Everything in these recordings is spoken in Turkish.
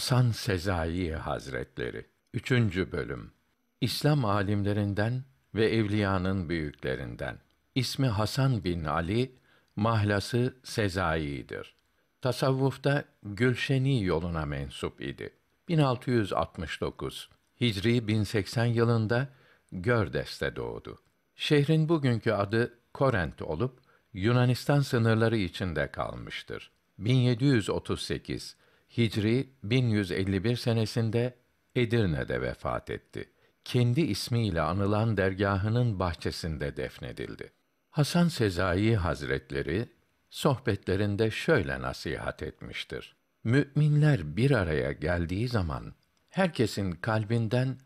Hasan Sezai Hazretleri 3. bölüm İslam alimlerinden ve evliyanın büyüklerinden. İsmi Hasan bin Ali, mahlası Sezai'dir. Tasavvufta Gülşeni yoluna mensup idi. 1669 Hicri 1080 yılında Gördes'te doğdu. Şehrin bugünkü adı Korent olup Yunanistan sınırları içinde kalmıştır. 1738 Hicri 1151 senesinde Edirne'de vefat etti. Kendi ismiyle anılan dergahının bahçesinde defnedildi. Hasan Sezai Hazretleri sohbetlerinde şöyle nasihat etmiştir. Müminler bir araya geldiği zaman herkesin kalbinden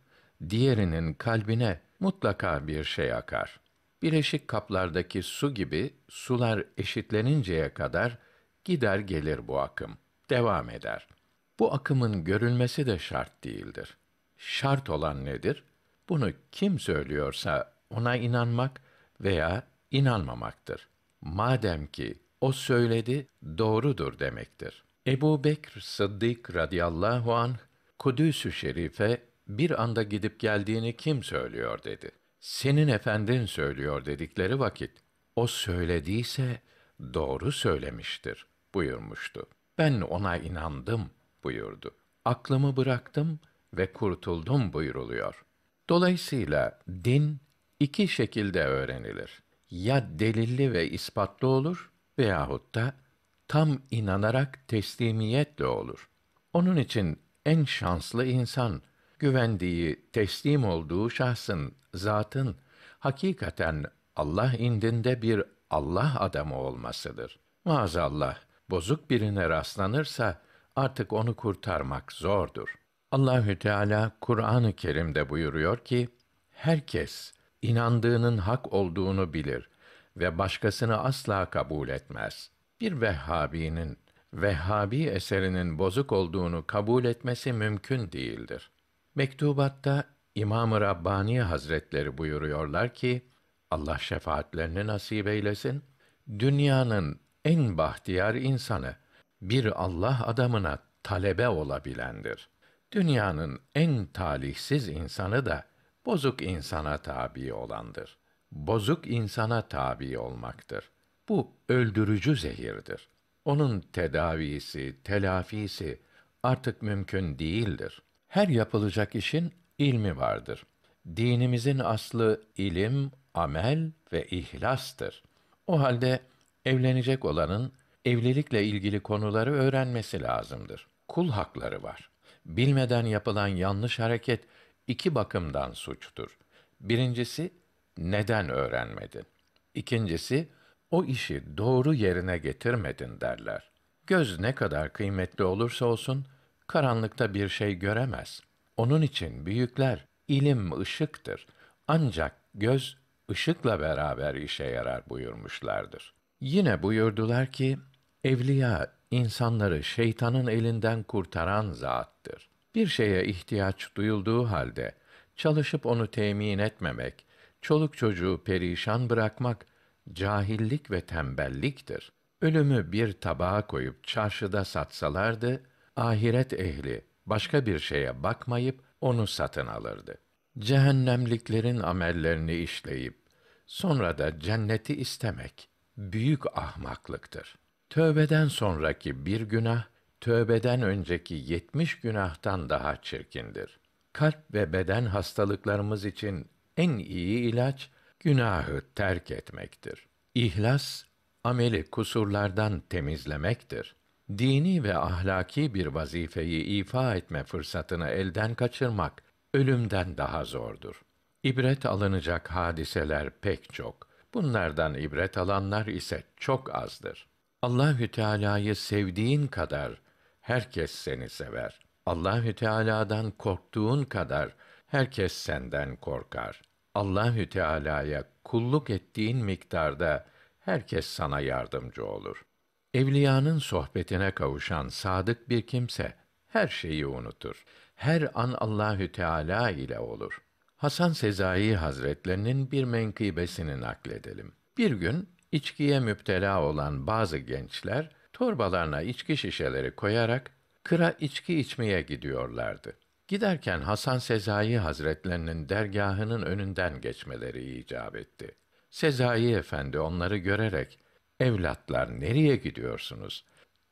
diğerinin kalbine mutlaka bir şey akar. Bileşik kaplardaki su gibi sular eşitleninceye kadar gider gelir bu akım devam eder. Bu akımın görülmesi de şart değildir. Şart olan nedir? Bunu kim söylüyorsa ona inanmak veya inanmamaktır. Madem ki o söyledi, doğrudur demektir. Ebu Bekr Sıddık radıyallahu anh, Kudüs-ü Şerif'e bir anda gidip geldiğini kim söylüyor dedi. Senin efendin söylüyor dedikleri vakit, o söylediyse doğru söylemiştir buyurmuştu. Ben ona inandım buyurdu. Aklımı bıraktım ve kurtuldum buyruluyor. Dolayısıyla din iki şekilde öğrenilir. Ya delilli ve ispatlı olur veyahut da tam inanarak teslimiyetle olur. Onun için en şanslı insan güvendiği, teslim olduğu şahsın, zatın hakikaten Allah indinde bir Allah adamı olmasıdır. Maazallah bozuk birine rastlanırsa artık onu kurtarmak zordur. Allahü Teala Kur'an-ı Kerim'de buyuruyor ki: Herkes inandığının hak olduğunu bilir ve başkasını asla kabul etmez. Bir Vehhabi'nin Vehhabi eserinin bozuk olduğunu kabul etmesi mümkün değildir. Mektubatta İmam-ı Rabbani Hazretleri buyuruyorlar ki Allah şefaatlerini nasip eylesin. Dünyanın en bahtiyar insanı bir Allah adamına talebe olabilendir. Dünyanın en talihsiz insanı da bozuk insana tabi olandır. Bozuk insana tabi olmaktır. Bu öldürücü zehirdir. Onun tedavisi, telafisi artık mümkün değildir. Her yapılacak işin ilmi vardır. Dinimizin aslı ilim, amel ve ihlastır. O halde evlenecek olanın evlilikle ilgili konuları öğrenmesi lazımdır. Kul hakları var. Bilmeden yapılan yanlış hareket iki bakımdan suçtur. Birincisi neden öğrenmedin? İkincisi o işi doğru yerine getirmedin derler. Göz ne kadar kıymetli olursa olsun karanlıkta bir şey göremez. Onun için büyükler ilim ışıktır. Ancak göz ışıkla beraber işe yarar buyurmuşlardır. Yine buyurdular ki, evliya insanları şeytanın elinden kurtaran zattır. Bir şeye ihtiyaç duyulduğu halde çalışıp onu temin etmemek, çoluk çocuğu perişan bırakmak cahillik ve tembelliktir. Ölümü bir tabağa koyup çarşıda satsalardı, ahiret ehli başka bir şeye bakmayıp onu satın alırdı. Cehennemliklerin amellerini işleyip sonra da cenneti istemek büyük ahmaklıktır. Tövbeden sonraki bir günah, tövbeden önceki yetmiş günahtan daha çirkindir. Kalp ve beden hastalıklarımız için en iyi ilaç, günahı terk etmektir. İhlas, ameli kusurlardan temizlemektir. Dini ve ahlaki bir vazifeyi ifa etme fırsatını elden kaçırmak, ölümden daha zordur. İbret alınacak hadiseler pek çok. Bunlardan ibret alanlar ise çok azdır. Allahü Teala'yı sevdiğin kadar herkes seni sever. Allahü Teala'dan korktuğun kadar herkes senden korkar. Allahü Teala'ya kulluk ettiğin miktarda herkes sana yardımcı olur. Evliyanın sohbetine kavuşan sadık bir kimse her şeyi unutur. Her an Allahü Teala ile olur. Hasan Sezai Hazretlerinin bir menkıbesini nakledelim. Bir gün içkiye müptela olan bazı gençler torbalarına içki şişeleri koyarak kıra içki içmeye gidiyorlardı. Giderken Hasan Sezai Hazretlerinin dergahının önünden geçmeleri icap etti. Sezai Efendi onları görerek, evlatlar nereye gidiyorsunuz?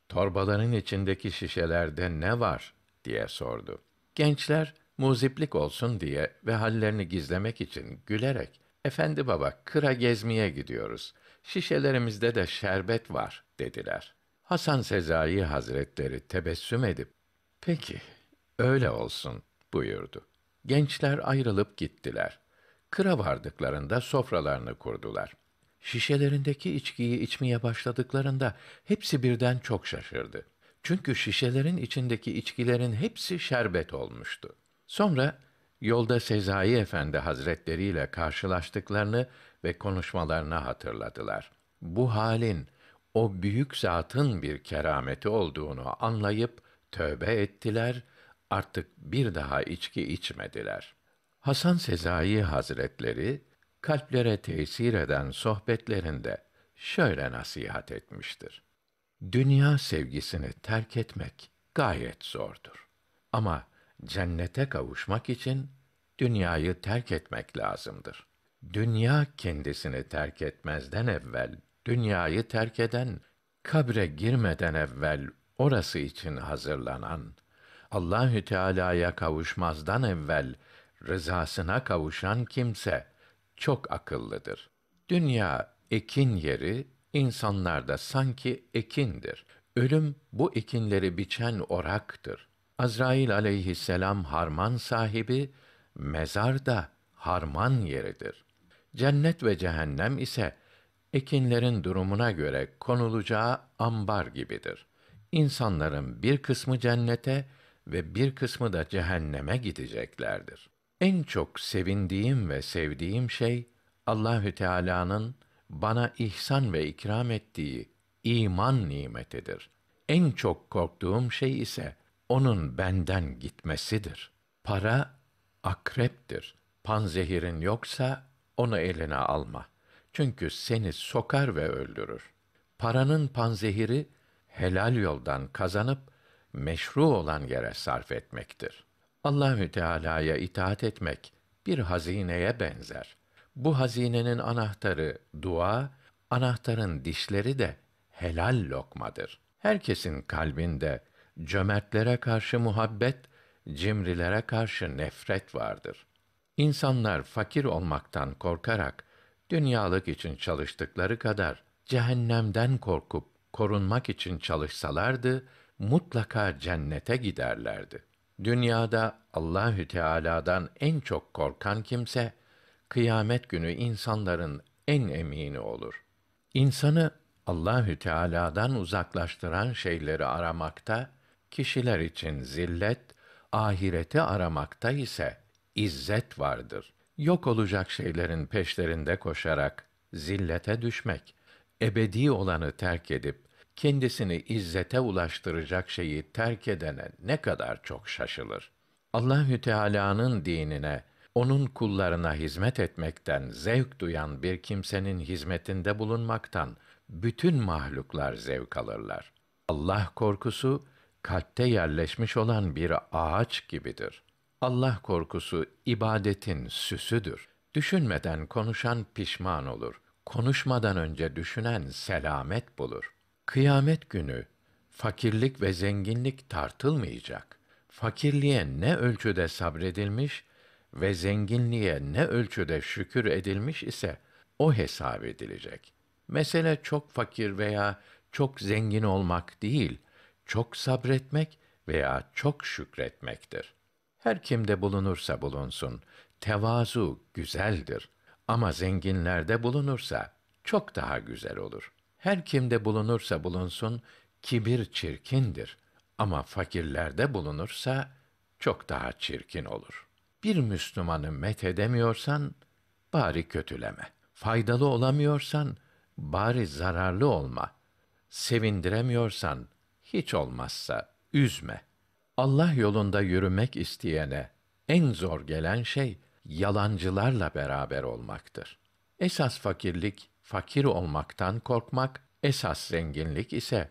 Torbaların içindeki şişelerde ne var? diye sordu. Gençler, muziplik olsun diye ve hallerini gizlemek için gülerek, efendi baba, kıra gezmeye gidiyoruz. Şişelerimizde de şerbet var, dediler. Hasan Sezai Hazretleri tebessüm edip, peki, öyle olsun, buyurdu. Gençler ayrılıp gittiler. Kıra vardıklarında sofralarını kurdular. Şişelerindeki içkiyi içmeye başladıklarında hepsi birden çok şaşırdı. Çünkü şişelerin içindeki içkilerin hepsi şerbet olmuştu. Sonra yolda Sezai Efendi Hazretleri ile karşılaştıklarını ve konuşmalarını hatırladılar. Bu halin o büyük zatın bir kerameti olduğunu anlayıp tövbe ettiler, artık bir daha içki içmediler. Hasan Sezai Hazretleri kalplere tesir eden sohbetlerinde şöyle nasihat etmiştir. Dünya sevgisini terk etmek gayet zordur. Ama cennete kavuşmak için dünyayı terk etmek lazımdır. Dünya kendisini terk etmezden evvel dünyayı terk eden kabre girmeden evvel orası için hazırlanan Allahü Teala'ya kavuşmazdan evvel rızasına kavuşan kimse çok akıllıdır. Dünya ekin yeri, insanlar da sanki ekindir. Ölüm bu ekinleri biçen oraktır. Azrail aleyhisselam harman sahibi, mezar da harman yeridir. Cennet ve cehennem ise ekinlerin durumuna göre konulacağı ambar gibidir. İnsanların bir kısmı cennete ve bir kısmı da cehenneme gideceklerdir. En çok sevindiğim ve sevdiğim şey Allahü Teala'nın bana ihsan ve ikram ettiği iman nimetidir. En çok korktuğum şey ise onun benden gitmesidir. Para akreptir. Panzehirin yoksa onu eline alma. Çünkü seni sokar ve öldürür. Paranın panzehiri helal yoldan kazanıp meşru olan yere sarf etmektir. Allahü Teala'ya itaat etmek bir hazineye benzer. Bu hazinenin anahtarı dua, anahtarın dişleri de helal lokmadır. Herkesin kalbinde cömertlere karşı muhabbet, cimrilere karşı nefret vardır. İnsanlar fakir olmaktan korkarak dünyalık için çalıştıkları kadar cehennemden korkup korunmak için çalışsalardı mutlaka cennete giderlerdi. Dünyada Allahü Teala'dan en çok korkan kimse kıyamet günü insanların en emini olur. İnsanı Allahü Teala'dan uzaklaştıran şeyleri aramakta kişiler için zillet, ahireti aramakta ise izzet vardır. Yok olacak şeylerin peşlerinde koşarak zillete düşmek, ebedi olanı terk edip kendisini izzete ulaştıracak şeyi terk edene ne kadar çok şaşılır. Allahü Teala'nın dinine, onun kullarına hizmet etmekten zevk duyan bir kimsenin hizmetinde bulunmaktan bütün mahluklar zevk alırlar. Allah korkusu kalpte yerleşmiş olan bir ağaç gibidir. Allah korkusu ibadetin süsüdür. Düşünmeden konuşan pişman olur. Konuşmadan önce düşünen selamet bulur. Kıyamet günü fakirlik ve zenginlik tartılmayacak. Fakirliğe ne ölçüde sabredilmiş ve zenginliğe ne ölçüde şükür edilmiş ise o hesap edilecek. Mesele çok fakir veya çok zengin olmak değil, çok sabretmek veya çok şükretmektir. Her kimde bulunursa bulunsun, tevazu güzeldir ama zenginlerde bulunursa çok daha güzel olur. Her kimde bulunursa bulunsun, kibir çirkindir ama fakirlerde bulunursa çok daha çirkin olur. Bir Müslümanı met edemiyorsan, bari kötüleme. Faydalı olamıyorsan, bari zararlı olma. Sevindiremiyorsan, hiç olmazsa üzme. Allah yolunda yürümek isteyene en zor gelen şey yalancılarla beraber olmaktır. Esas fakirlik fakir olmaktan korkmak, esas zenginlik ise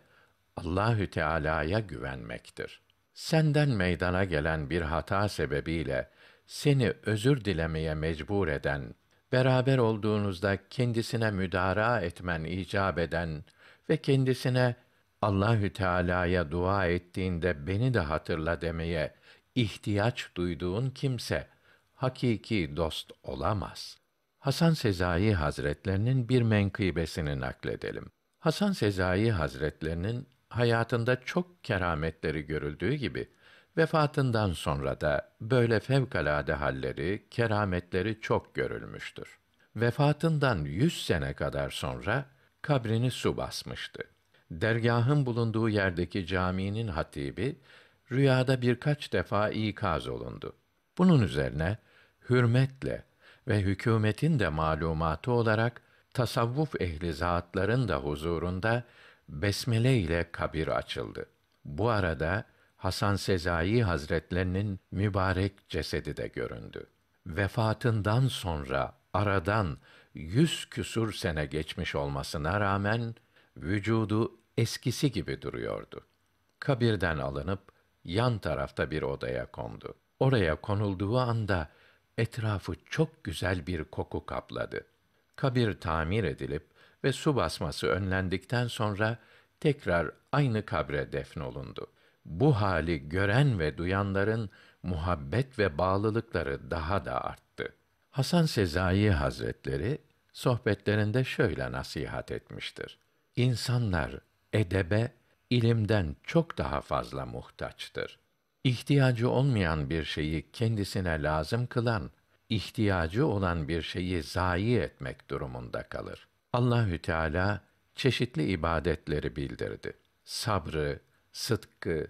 Allahü Teala'ya güvenmektir. Senden meydana gelen bir hata sebebiyle seni özür dilemeye mecbur eden, beraber olduğunuzda kendisine müdara etmen icap eden ve kendisine Allahü Teala'ya dua ettiğinde beni de hatırla demeye ihtiyaç duyduğun kimse hakiki dost olamaz. Hasan Sezai Hazretlerinin bir menkıbesini nakledelim. Hasan Sezai Hazretlerinin hayatında çok kerametleri görüldüğü gibi vefatından sonra da böyle fevkalade halleri, kerametleri çok görülmüştür. Vefatından yüz sene kadar sonra kabrini su basmıştı. Dergahın bulunduğu yerdeki caminin hatibi rüyada birkaç defa ikaz olundu. Bunun üzerine hürmetle ve hükümetin de malumatı olarak tasavvuf ehli zatların da huzurunda besmele ile kabir açıldı. Bu arada Hasan Sezai Hazretlerinin mübarek cesedi de göründü. Vefatından sonra aradan yüz küsur sene geçmiş olmasına rağmen vücudu eskisi gibi duruyordu. Kabirden alınıp yan tarafta bir odaya kondu. Oraya konulduğu anda etrafı çok güzel bir koku kapladı. Kabir tamir edilip ve su basması önlendikten sonra tekrar aynı kabre defnolundu. Bu hali gören ve duyanların muhabbet ve bağlılıkları daha da arttı. Hasan Sezai Hazretleri sohbetlerinde şöyle nasihat etmiştir. İnsanlar edebe, ilimden çok daha fazla muhtaçtır. İhtiyacı olmayan bir şeyi kendisine lazım kılan, ihtiyacı olan bir şeyi zayi etmek durumunda kalır. Allahü Teala çeşitli ibadetleri bildirdi. Sabrı, sıdkı,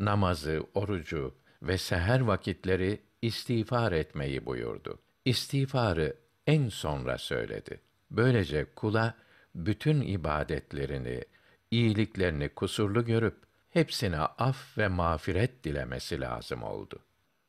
namazı, orucu ve seher vakitleri istiğfar etmeyi buyurdu. İstiğfarı en sonra söyledi. Böylece kula bütün ibadetlerini, iyiliklerini kusurlu görüp hepsine af ve mağfiret dilemesi lazım oldu.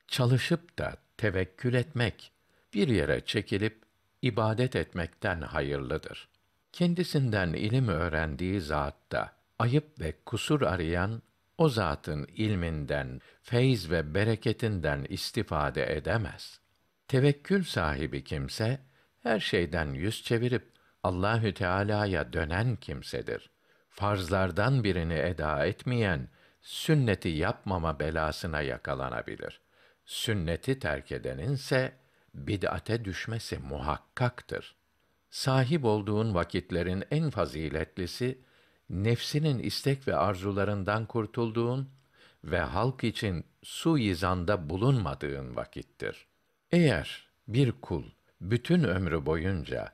Çalışıp da tevekkül etmek, bir yere çekilip ibadet etmekten hayırlıdır. Kendisinden ilim öğrendiği zatta ayıp ve kusur arayan o zatın ilminden, feyz ve bereketinden istifade edemez. Tevekkül sahibi kimse her şeyden yüz çevirip Allahü Teala'ya dönen kimsedir. Farzlardan birini eda etmeyen sünneti yapmama belasına yakalanabilir. Sünneti terk edeninse bid'ate düşmesi muhakkaktır. Sahip olduğun vakitlerin en faziletlisi nefsinin istek ve arzularından kurtulduğun ve halk için suizanda bulunmadığın vakittir. Eğer bir kul bütün ömrü boyunca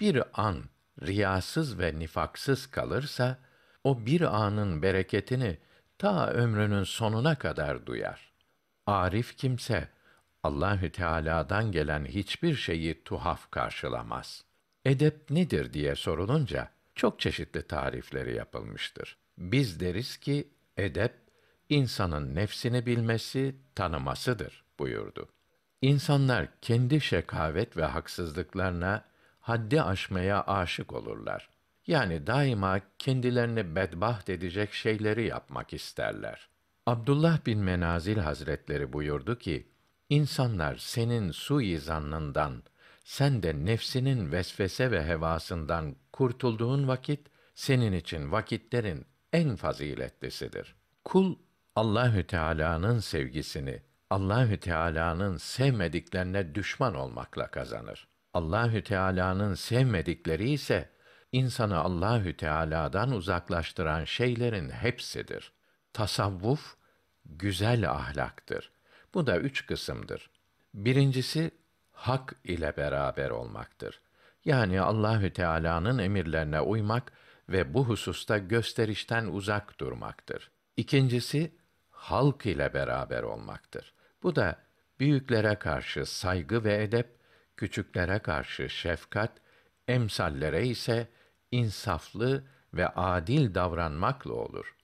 bir an riyasız ve nifaksız kalırsa o bir anın bereketini ta ömrünün sonuna kadar duyar. Arif kimse Allahü Teala'dan gelen hiçbir şeyi tuhaf karşılamaz. Edep nedir diye sorulunca çok çeşitli tarifleri yapılmıştır. Biz deriz ki edep insanın nefsini bilmesi, tanımasıdır buyurdu. İnsanlar kendi şekavet ve haksızlıklarına haddi aşmaya aşık olurlar. Yani daima kendilerini bedbaht edecek şeyleri yapmak isterler. Abdullah bin Menazil Hazretleri buyurdu ki, İnsanlar senin sui zannından, sen de nefsinin vesvese ve hevasından kurtulduğun vakit, senin için vakitlerin en faziletlisidir. Kul, Allahü Teala'nın sevgisini, Allahü Teala'nın sevmediklerine düşman olmakla kazanır. Allahü Teala'nın sevmedikleri ise insanı Allahü Teala'dan uzaklaştıran şeylerin hepsidir. Tasavvuf güzel ahlaktır. Bu da üç kısımdır. Birincisi hak ile beraber olmaktır. Yani Allahü Teala'nın emirlerine uymak ve bu hususta gösterişten uzak durmaktır. İkincisi halk ile beraber olmaktır. Bu da büyüklere karşı saygı ve edep, küçüklere karşı şefkat, emsallere ise insaflı ve adil davranmakla olur.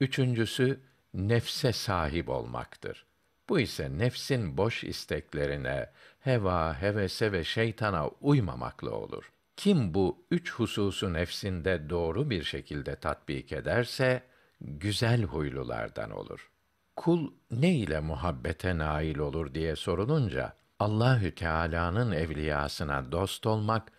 Üçüncüsü nefse sahip olmaktır. Bu ise nefsin boş isteklerine, heva, hevese ve şeytana uymamakla olur. Kim bu üç hususu nefsinde doğru bir şekilde tatbik ederse, güzel huylulardan olur. Kul ne ile muhabbete nail olur diye sorulunca Allahü Teala'nın evliyasına dost olmak,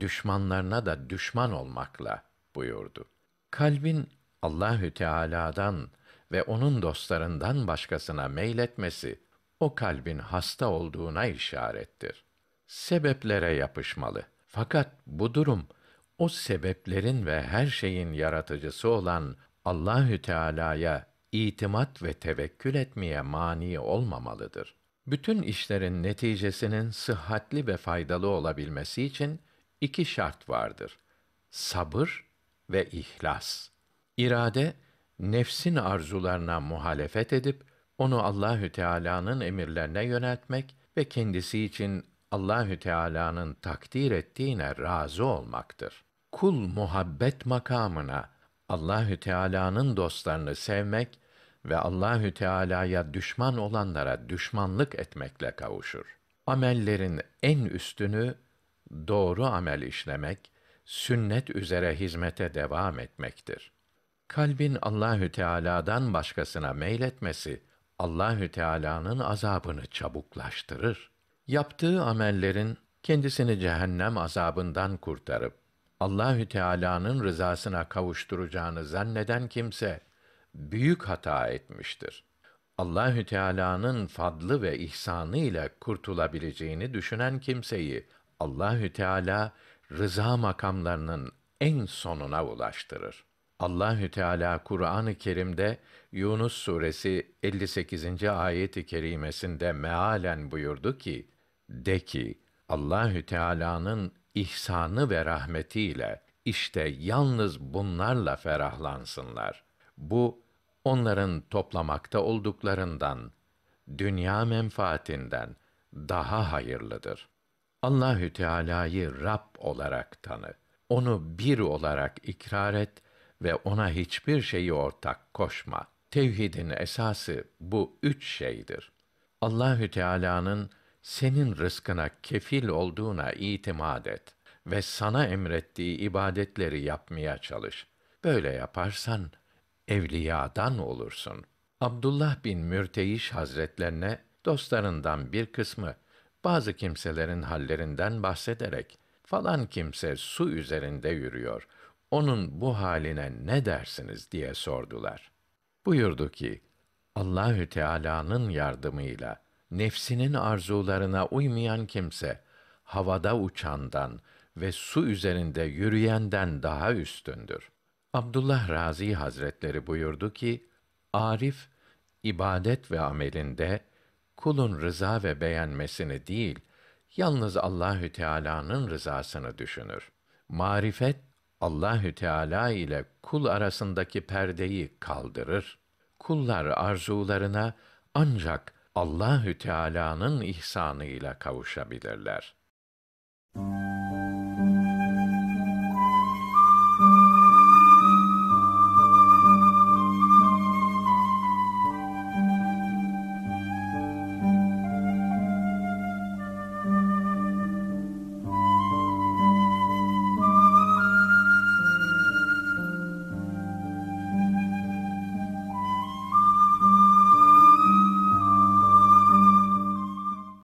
düşmanlarına da düşman olmakla buyurdu. Kalbin Allahü Teala'dan ve onun dostlarından başkasına meyletmesi o kalbin hasta olduğuna işarettir. Sebeplere yapışmalı. Fakat bu durum o sebeplerin ve her şeyin yaratıcısı olan Allahü Teala'ya itimat ve tevekkül etmeye mani olmamalıdır. Bütün işlerin neticesinin sıhhatli ve faydalı olabilmesi için iki şart vardır. Sabır ve ihlas. İrade nefsin arzularına muhalefet edip onu Allahü Teala'nın emirlerine yöneltmek ve kendisi için Allahü Teala'nın takdir ettiğine razı olmaktır. Kul muhabbet makamına Allahü Teala'nın dostlarını sevmek ve Allahü Teala'ya düşman olanlara düşmanlık etmekle kavuşur. Amellerin en üstünü doğru amel işlemek, sünnet üzere hizmete devam etmektir. Kalbin Allahü Teala'dan başkasına meyletmesi Allahü Teala'nın azabını çabuklaştırır. Yaptığı amellerin kendisini cehennem azabından kurtarıp Allahü Teala'nın rızasına kavuşturacağını zanneden kimse büyük hata etmiştir. Allahü Teala'nın fadlı ve ihsanı ile kurtulabileceğini düşünen kimseyi Allahü Teala rıza makamlarının en sonuna ulaştırır. Allahü Teala Kur'an-ı Kerim'de Yunus suresi 58. ayet-i kerimesinde mealen buyurdu ki: De ki Allahü Teala'nın ihsanı ve rahmetiyle işte yalnız bunlarla ferahlansınlar. Bu onların toplamakta olduklarından dünya menfaatinden daha hayırlıdır. Allahü Teala'yı Rab olarak tanı. Onu bir olarak ikrar et ve ona hiçbir şeyi ortak koşma. Tevhidin esası bu üç şeydir. Allahü Teala'nın senin rızkına kefil olduğuna itimat et ve sana emrettiği ibadetleri yapmaya çalış. Böyle yaparsan evliyadan olursun. Abdullah bin Mürteyiş Hazretlerine dostlarından bir kısmı bazı kimselerin hallerinden bahsederek falan kimse su üzerinde yürüyor. Onun bu haline ne dersiniz diye sordular. Buyurdu ki: Allahü Teala'nın yardımıyla nefsinin arzularına uymayan kimse havada uçandan ve su üzerinde yürüyenden daha üstündür. Abdullah Razi Hazretleri buyurdu ki, Arif ibadet ve amelinde kulun rıza ve beğenmesini değil, yalnız Allahü Teala'nın rızasını düşünür. Marifet Allahü Teala ile kul arasındaki perdeyi kaldırır. Kullar arzularına ancak Allahü Teala'nın ihsanıyla kavuşabilirler.